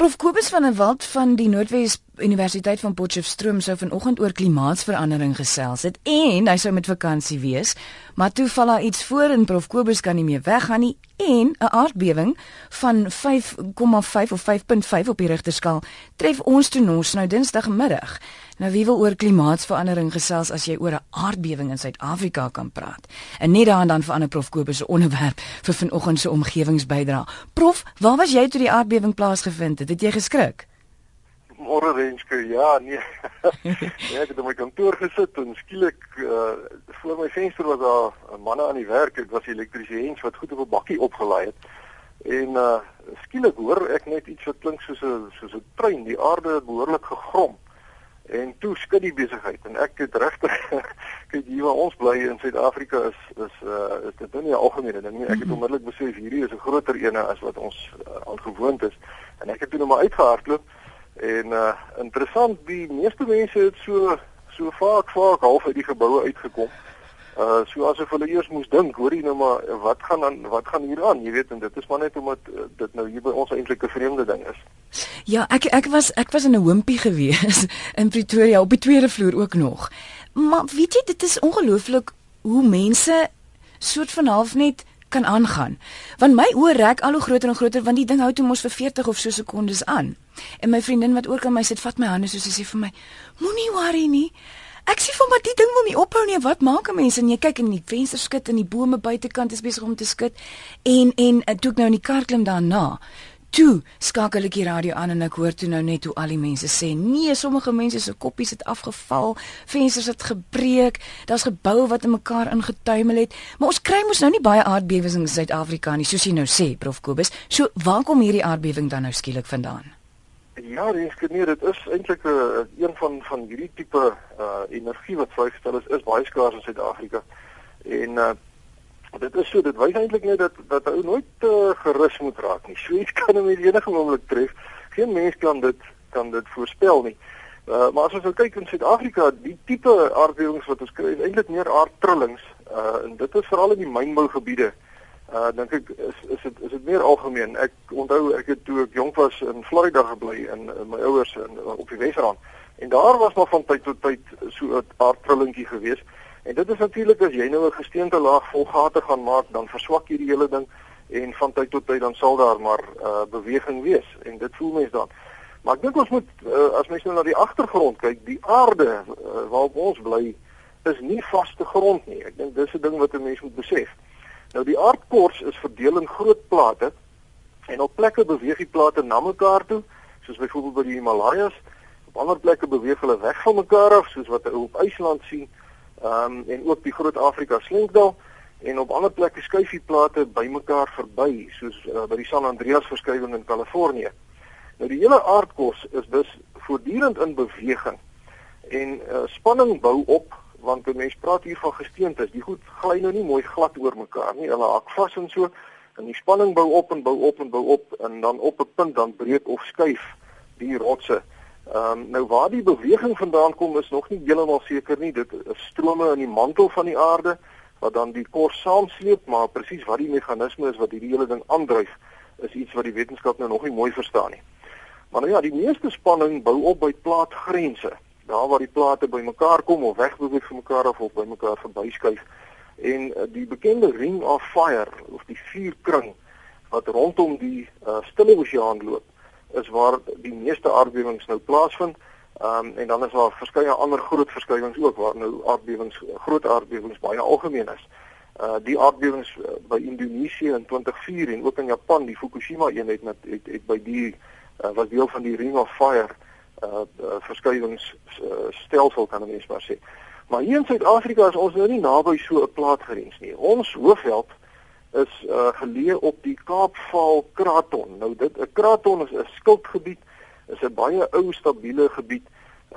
Prof Kobus van der Walt van die Noordwes Universiteit van Potchefstroom sou vanoggend oor klimaatsverandering gesels het en hy sou met vakansie wees, maar toe val daar iets voor en Prof Kobus kan nie meer weggaan nie en 'n aardbewing van 5,5 of 5.5 op die Richterskaal tref ons toe ons nou Dinsdagmiddag. Nou wie wil oor klimaatsverandering gesels as jy oor 'n aardbewing in Suid-Afrika kan praat? En net daaraan dan verander Prof Kobus se onderwerp vir vanoggend se omgewingsbydra. Prof, waar was jy toe die aardbewing plaasgevind het? Het jy geskrik? Môre Renske, ja, nee. ja, ek het op my kantoor gesit en skielik uh voor my venster was daar 'n manne aan die werk. Dit was elektriesiens wat goed op 'n bakkie opgelaai het. En uh skielik hoor ek net iets wat klink soos 'n soos 'n trein. Die aarde het behoorlik gegrom. En toe skud die besigheid en ek het regtig kyk hier waar ons bly in Suid-Afrika is is uh is dit nou nie 'n algemene ding nie. Ek het mhm. onmiddellik besef hierdie is 'n groter ene as wat ons uh, al gewoond is. En ek het toe net maar uitgehardloop en uh interessant die meeste mense het so so vaak vaak half uit die geboue uitgekom. Uh so asof hulle eers moes dink, hoor jy nou maar wat gaan dan wat gaan hier aan? Jy weet en dit is maar net omdat uh, dit nou hier by ons eintlik 'n vreemde ding is. Ja, ek ek was ek was in 'n hompie gewees in Pretoria op die tweede vloer ook nog. Maar weet jy dit is ongelooflik hoe mense soort van half net kan aangaan. Want my oë rek al hoe groter en groter want die ding hou toe mos vir 40 of so sekondes aan. En my vriendin wat ook aan my sit, vat my hande soos sy sê vir my: "Moenie worry nie." Ek sê vir my die ding wil nie ophou nie. Wat maak 'n mens en jy kyk in die venster skud en die bome buitekant is besig om te skud en en toe ek nou in die kar klim daarna Toe skakel ek die radio aan en ek hoor toe nou net hoe al die mense sê nee, sommige mense se koppies het afgeval, vensters het gebreek, daar's geboue wat in mekaar ingetuimel het. Maar ons kry mos nou nie baie aardbewings in Suid-Afrika nie, soos jy nou sê, Prof Kobus. So waar kom hierdie aardbewing dan nou skielik vandaan? Ja, dis geneer, dit is eintlik 'n uh, een van van hierdie tipe uh energie wat vrygestel is, is baie skaars in Suid-Afrika. En uh Dit is so, dit wys eintlik net dat dat ou nooit uh, gerus moet raak nie. Sweet kan hom enige oomblik tref. Geen mens kan dit kan dit voorspel nie. Uh, maar as ons nou kyk in Suid-Afrika, die tipe aardbewings wat ons kry, is eintlik meer aardtrillings. Uh en dit is veral in die mynbougebiede. Uh dink ek is is dit is dit meer algemeen. Ek onthou ek het toe ek jonk was in Florida gebly in, in my ouers in op die Wesrand. En daar was nog van tyd tot tyd so 'n aardtrillingkie geweest. En dit is natuurlik as jy nou 'n gesteente laag vol gate gaan maak, dan verswak jy die hele ding en van tyd tot tyd dan sal daar maar uh, beweging wees en dit voel mens dan. Maar ek dink ons moet uh, as mens nou na die agtergrond kyk, die aarde uh, waarop ons bly is nie vaste grond nie. Ek dink dis 'n ding wat 'n mens moet besef. Nou die aardkors is verdeel in groot plate en op plekke beweeg die plate na mekaar toe, soos byvoorbeeld by die Himalajas. Op ander plekke beweeg hulle weg van mekaar af, soos wat jy op IJsland sien Ehm um, en ook die Groot Afrika Slinkdal en op ander plekke skuif die plate bymekaar verby soos uh, by die San Andreas verskywing in Kalifornië. Nou die hele aardkos is dus voortdurend in beweging en uh, spanning bou op want die mens praat hier van gesteentes. Die goed gly nou nie mooi glad oor mekaar nie. Hulle hak vas en so en die spanning bou op en bou op en bou op en dan op 'n punt dan breek of skuif die rotse Ehm um, nou waar die beweging vandaan kom is nog nie heeltemal seker nie. Dit is strome in die mantel van die aarde wat dan die kors saamsleep, maar presies wat die meganisme is wat hierdie hele ding aandryf, is iets wat die wetenskap nou nog nie mooi verstaan nie. Maar nou ja, die meeste spanning bou op by plaatgrense. Daar waar die plate bymekaar kom of wegbeweeg van mekaar af of bymekaar verbyskuif. En uh, die bekende ring of fire of die vuurkring wat rondom die uh, Stille Oseaan loop is waar die meeste aardbewings nou plaasvind. Ehm um, en dan is daar verskeie ander groot verskywings ook waar nou aardbewings groot aardbewings baie algemeen is. Uh die aardbewings uh, by Indonesië in 2004 en ook in Japan, die Fukushima eenheid het, het het by die uh, was deel van die Ring of Fire uh, uh verskywings uh, stelsel kan mens maar sê. Maar hier in Suid-Afrika is ons nou nie naby so 'n plaatgrens nie. Ons hoofveld is uh, geleë op die Kaapval kraton. Nou dit 'n kraton is 'n skiltgebied, is 'n baie ou stabiele gebied.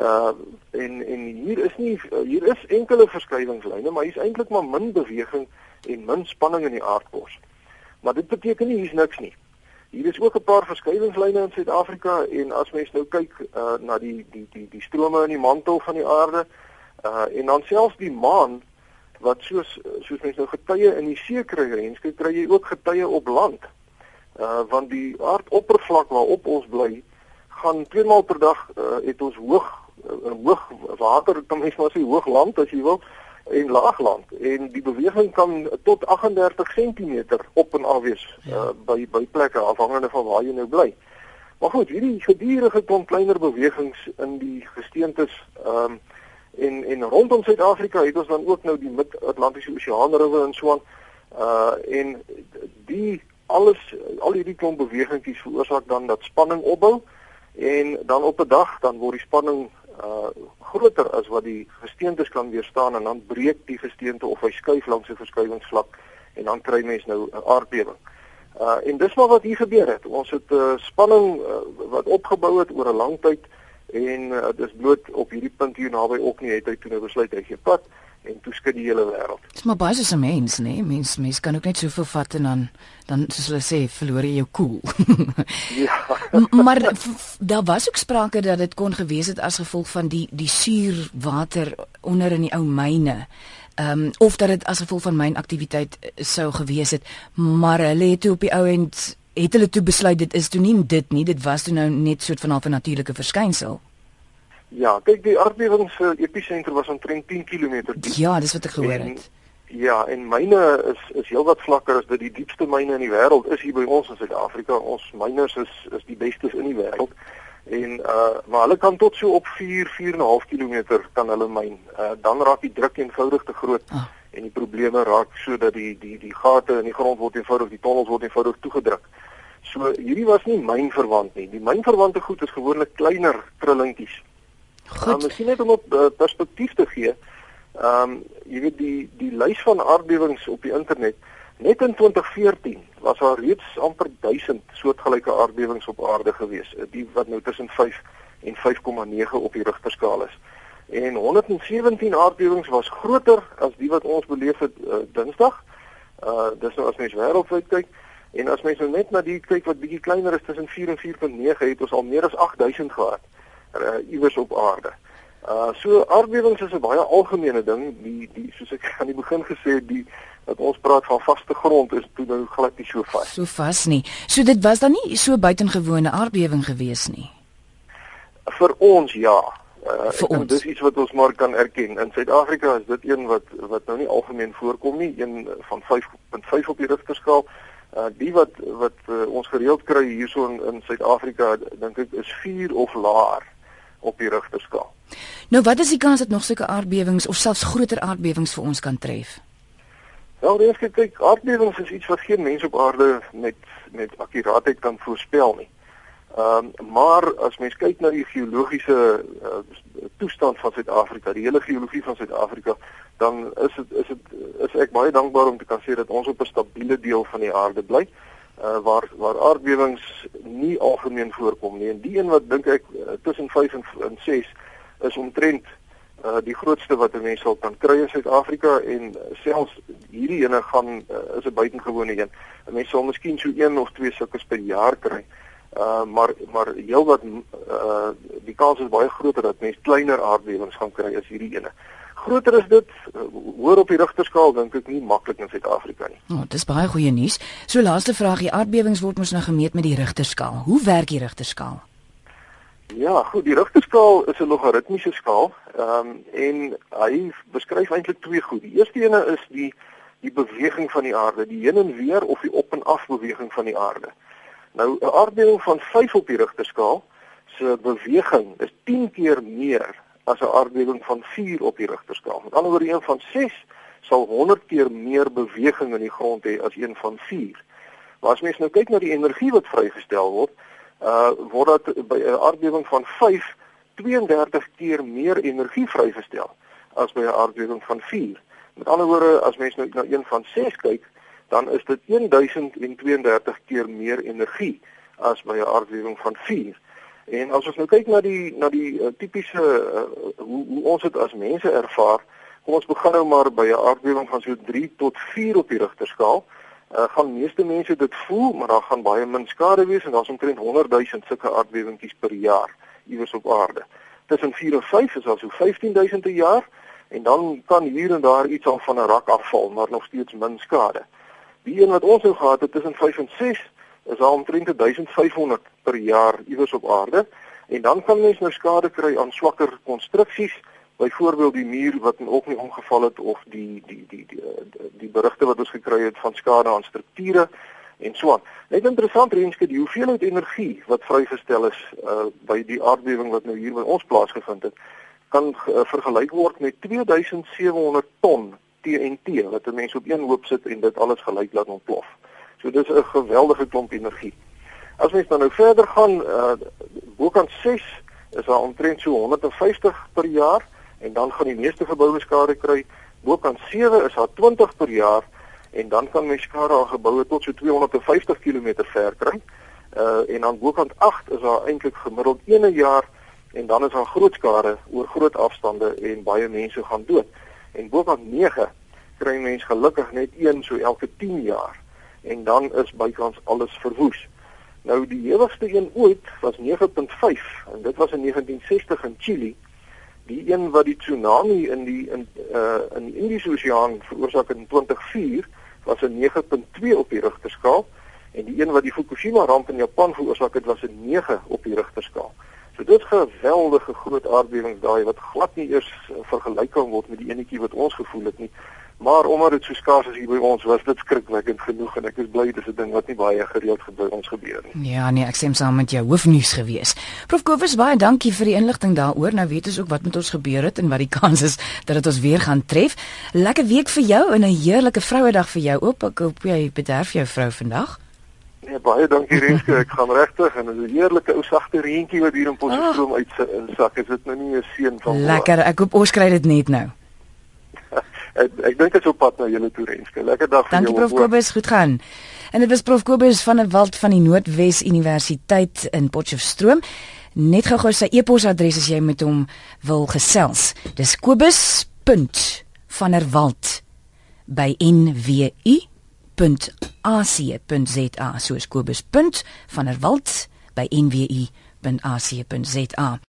Uh en en hier is nie hier is enkele verskuiwingslyne, maar hier's eintlik maar min beweging en min spanning in die aardkos. Maar dit beteken nie hier's niks nie. Hier is ook 'n paar verskuiwingslyne in Suid-Afrika en as mens nou kyk uh na die die die die strome in die mantel van die aarde uh en dan selfs die maan wat soos soos mense nou getye in die see kry, renske kry jy ook getye op land. Uh want die aardoppervlak waarop ons bly gaan twee maal per dag uh, het ons hoog uh, hoog water, kan mens maar sê hoog land as jy wil en laagland en die beweging kan tot 38 cm op en af wees ja. uh, by by plekke afhangende van waar jy nou bly. Maar goed, hierdie gedurende klomp kleiner bewegings in die gesteentes ehm um, en en rondom Suid-Afrika het ons dan ook nou die Mid-Atlantiese Oseaan rivier en so aan uh en die alles al hierdie klomp bewegingkies veroorsaak dan dat spanning opbou en dan op 'n dag dan word die spanning uh groter as wat die gesteentes kan weerstaan en dan breek die gesteente of hy skuif langs 'n verskuiwingsvlak en dan kry mens nou 'n aardbewing. Uh en dis maar wat hier gebeur het. Ons het 'n uh, spanning uh, wat opgebou het oor 'n lang tyd en uh, dis bloot op hierdie punt hier naby ook nie het hy toe nou besluit hy gee pad en toe skud die hele wêreld. Dis maar baie so 'n mens, nê? Nee? Mens mens kan ook net soveel vat en dan dan soos hulle sê, verloor jy jou koel. Cool. ja. maar daar was ook sprake dat dit kon gewees het as gevolg van die die suurwater onder in die ou myne. Ehm um, of dat dit as gevolg van mynaktiwiteit eh, sou gewees het, maar hulle het toe op die ou end het hulle toe besluit dit is toe nie dit nie, dit was toe nou net soort van 'n natuurlike verskynsel. Ja, kyk die aardbewing se episentrum was omtrent 10 km diep. Ja, dis wat ek gehoor en, het. Ja, en myne is is heelwat vlakker as dit die diepste myne in die wêreld is hier by ons in Suid-Afrika. Ons myners is is die bestes in die wêreld. En uh maar hulle kan tot so op 4 4.5 km kan hulle myn. Uh dan raak die druk eenvoudig te groot. Ah. En die probleme raak sodat die die die gate in die grond word eenvoudig die tonnels word eenvoudig toegedruk. So hierdie was nie mynverwant nie. Die mynverwante goed is gewoonlik kleiner trillingkies. Goed. Um, miskien net om op uh, perspektief te gee. Ehm um, jy weet die die lys van aardbewings op die internet net in 2014 was daar reeds amper 1000 soortgelyke aardbewings op aarde gewees, eh, die wat nou tussen 5 en 5,9 op die Richterskaal is. En 117 aardbewings was groter as die wat ons beleef het uh, Dinsdag. Uh dis nou as mens wêreldwyd kyk en as mens nou net na die kyk wat bietjie kleiner is tussen 4 en 4.9 het ons al meer as 8000 gehad uh, iewers op aarde. Uh so aardbewings is 'n baie algemene ding, die die soos ek aan die begin gesê het, die wat ons praat van vaste grond is toe nou glad nie so vas. So vas nie. So dit was dan nie so buitengewone aardbewing gewees nie. Vir ons ja. Uh, vir ons dis iets wat ons maar kan erken. In Suid-Afrika is dit een wat wat nou nie algemeen voorkom nie, een van 5.5 op die Richterskaal. Uh die wat wat uh, ons gereeld kry hierso in in Suid-Afrika dink ek is 4 of laer op die rigterskaal. Nou wat is die kans dat nog sulke aardbewings of selfs groter aardbewings vir ons kan tref? Wel, dis kyk, aardbewings is iets wat geen mens op aarde met met akkuraatheid kan voorspel nie. Ehm um, maar as mens kyk na die geologiese uh, toestand van Suid-Afrika, die hele geologie van Suid-Afrika, dan is dit is dit is ek baie dankbaar om te kan sê dat ons op 'n stabiele deel van die aarde bly uh, waar waar aardbewings nie algemeen voorkom nie. En die een wat dink ek uh, tussen 5 en, en 6 is omtrent uh, die grootste wat 'n mens sal kan kry in Suid-Afrika en selfs hierdie ene gaan uh, is 'n buitengewone een. 'n Mens sal miskien so een of twee sulke per jaar kry. Uh maar maar heelwat uh die kans is baie groter dat mens kleiner aardbewings gaan kry as hierdie ene. Uh groter is dit uh, hoor op die rigterskaal dink ek nie maklik in Suid-Afrika nie. Oh, dis baie goeie nuus. So laaste vraag, die aardbewings word mos nou gemeet met die rigterskaal. Hoe werk die rigterskaal? Ja, goed, die rigterskaal is 'n logaritmiese skaal. Ehm um, en hy beskryf eintlik twee goed. Die eerste ene is die die beweging van die aarde, die heen en weer of die op en af beweging van die aarde. Nou 'n aardbewing van 5 op die rigterskaal se beweging is 10 keer meer as 'n aardbewing van 4 op die Richterskaal. Met ander woorde, een van 6 sal 100 keer meer beweging in die grond hê as een van 4. Maar as mens nou kyk na die energie wat vrygestel word, uh word dat by 'n aardbewing van 5 32 keer meer energie vrygestel as by 'n aardbewing van 4. Met ander woorde, as mens nou na een van 6 kyk, dan is dit 1032 keer meer energie as by 'n aardbewing van 4. En as ons nou kyk na die na die uh, tipiese uh, hoe, hoe ons dit as mense ervaar, kom ons begin nou maar by 'n aardbewing van so 3 tot 4 op die Richterskaal. Uh, gaan meeste mense dit voel, maar daar gaan baie min skade wees en daar's omtrent 100 000 sulke aardbewingkies per jaar iewers op aarde. Tussen 4 en 5 is daar so 15 000 per jaar en dan kan hier en daar iets al van 'n rak afval, maar nog steeds min skade. Die een wat ons nou gehad het tussen 5 en 6 is al omtrent 1500 per jaar iewers op aarde En dan kan mens nou skade kry aan swakker konstruksies, byvoorbeeld die muur wat in ook nie omgeval het of die die die die die, die berigte wat ons gekry het van skade aan strukture en so aan. Net interessant Renske, die hoeveelheid energie wat vrygestel is uh, by die aardbewing wat nou hier by ons plaasgevind het, kan uh, vergelyk word met 2700 ton TNT wat 'n mens op een hoop sit en dit alles gelyk laat ontplof. So dis 'n geweldige klomp energie. As mens dan nou verder gaan, uh, bokant 6 is daar omtrent so 150 per jaar en dan gaan die meeste geboue skade kry. Bokant 7 is daar 20 per jaar en dan kan mens skade aan geboue tot so 250 km ver kry. Uh en dan bokant 8 is daar eintlik gemiddeld 1 jaar en dan is daar groot skade oor groot afstande en baie mense gaan dood en bokant 9 kry mens gelukkig net een so elke 10 jaar en dan is bykans alles verwoes. Nou die hewigste een ooit was 9.5 en dit was in 1960 in Chili. Die een wat die tsunami in die in uh in die Indiese Oseaan veroorsaak het in 2004 was 'n 9.2 op die Richterskaal en die een wat die Fukushima ramp in Japan veroorsaak het was 'n 9 op die Richterskaal. So dit is geweldige groot aardbewings daai wat glad nie eers uh, vergelyk kan word met die enetjie wat ons gevoel het nie. Maar omdat dit so skaars is hier by ons, was dit skrikwekkend genoeg en ek is bly dis 'n ding wat nie baie gereeld gebeur ons gebeur nie. Ja, nee, ek stem saam met jou hoofnuus gewees. Prof Kovers, baie dankie vir die inligting daaroor. Nou weet ons ook wat met ons gebeur het en wat die kans is dat dit ons weer gaan tref. Lekker week vir jou en 'n heerlike Vrouedag vir jou ook. Ek hoop jy bederf jou vrou vandag. Nee, baie dankie Renske. Ek gaan regtig en 'n heerlike ou sagte reentjie wat hier in Potchefstroom oh. uitsak. Is dit nou nie 'n seën van Lekker. Ek hoop ons kry dit net nou. ek ek dink dit is op pad na julle toe Renske. Lekker dag vir dankie, jou. Dankie Prof Kobus, goed gaan. En dit was Prof Kobus van die Wald van die Noordwes Universiteit in Potchefstroom. Net gou-gou sy e-posadres as jy met hom wil gesels. Dis kobus.vanerwald@nwu www.ac.za soos Kobus. van der Walt by nwu.ac.za